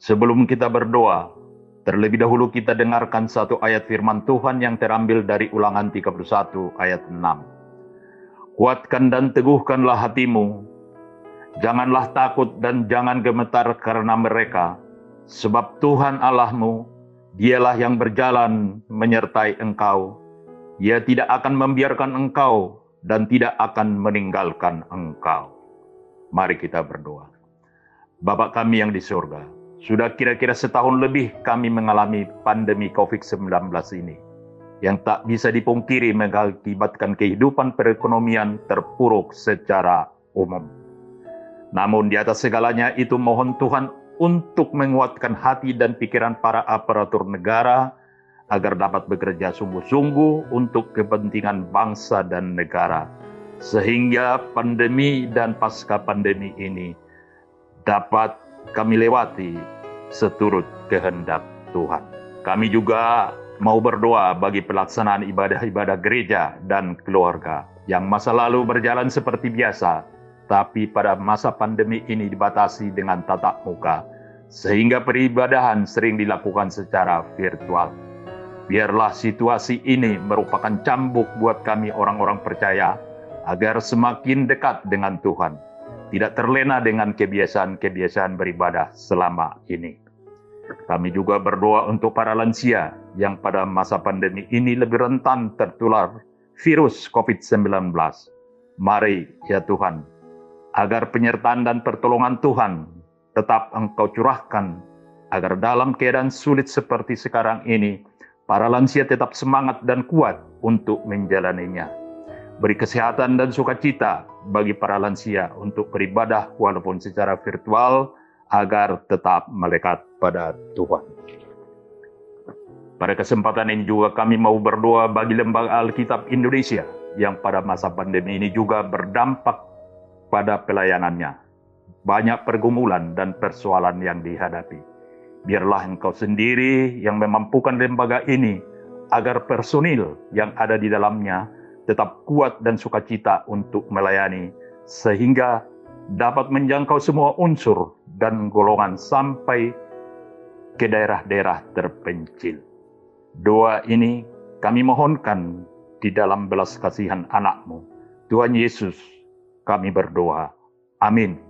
Sebelum kita berdoa, terlebih dahulu kita dengarkan satu ayat firman Tuhan yang terambil dari ulangan 31 ayat 6. Kuatkan dan teguhkanlah hatimu, janganlah takut dan jangan gemetar karena mereka, sebab Tuhan Allahmu, dialah yang berjalan menyertai engkau. Ia tidak akan membiarkan engkau dan tidak akan meninggalkan engkau. Mari kita berdoa. Bapak kami yang di surga, sudah kira-kira setahun lebih kami mengalami pandemi COVID-19 ini yang tak bisa dipungkiri mengakibatkan kehidupan perekonomian terpuruk secara umum. Namun di atas segalanya itu mohon Tuhan untuk menguatkan hati dan pikiran para aparatur negara agar dapat bekerja sungguh-sungguh untuk kepentingan bangsa dan negara. Sehingga pandemi dan pasca pandemi ini dapat kami lewati seturut kehendak Tuhan. Kami juga mau berdoa bagi pelaksanaan ibadah-ibadah gereja dan keluarga yang masa lalu berjalan seperti biasa, tapi pada masa pandemi ini dibatasi dengan tatap muka, sehingga peribadahan sering dilakukan secara virtual. Biarlah situasi ini merupakan cambuk buat kami orang-orang percaya agar semakin dekat dengan Tuhan tidak terlena dengan kebiasaan-kebiasaan beribadah selama ini. Kami juga berdoa untuk para lansia yang pada masa pandemi ini lebih rentan tertular virus COVID-19. Mari ya Tuhan, agar penyertaan dan pertolongan Tuhan tetap Engkau curahkan, agar dalam keadaan sulit seperti sekarang ini, para lansia tetap semangat dan kuat untuk menjalaninya. Beri kesehatan dan sukacita bagi para lansia untuk beribadah walaupun secara virtual agar tetap melekat pada Tuhan. Pada kesempatan ini juga kami mau berdoa bagi Lembaga Alkitab Indonesia yang pada masa pandemi ini juga berdampak pada pelayanannya. Banyak pergumulan dan persoalan yang dihadapi. Biarlah engkau sendiri yang memampukan lembaga ini agar personil yang ada di dalamnya tetap kuat dan sukacita untuk melayani, sehingga dapat menjangkau semua unsur dan golongan sampai ke daerah-daerah terpencil. Doa ini kami mohonkan di dalam belas kasihan anakmu. Tuhan Yesus, kami berdoa. Amin.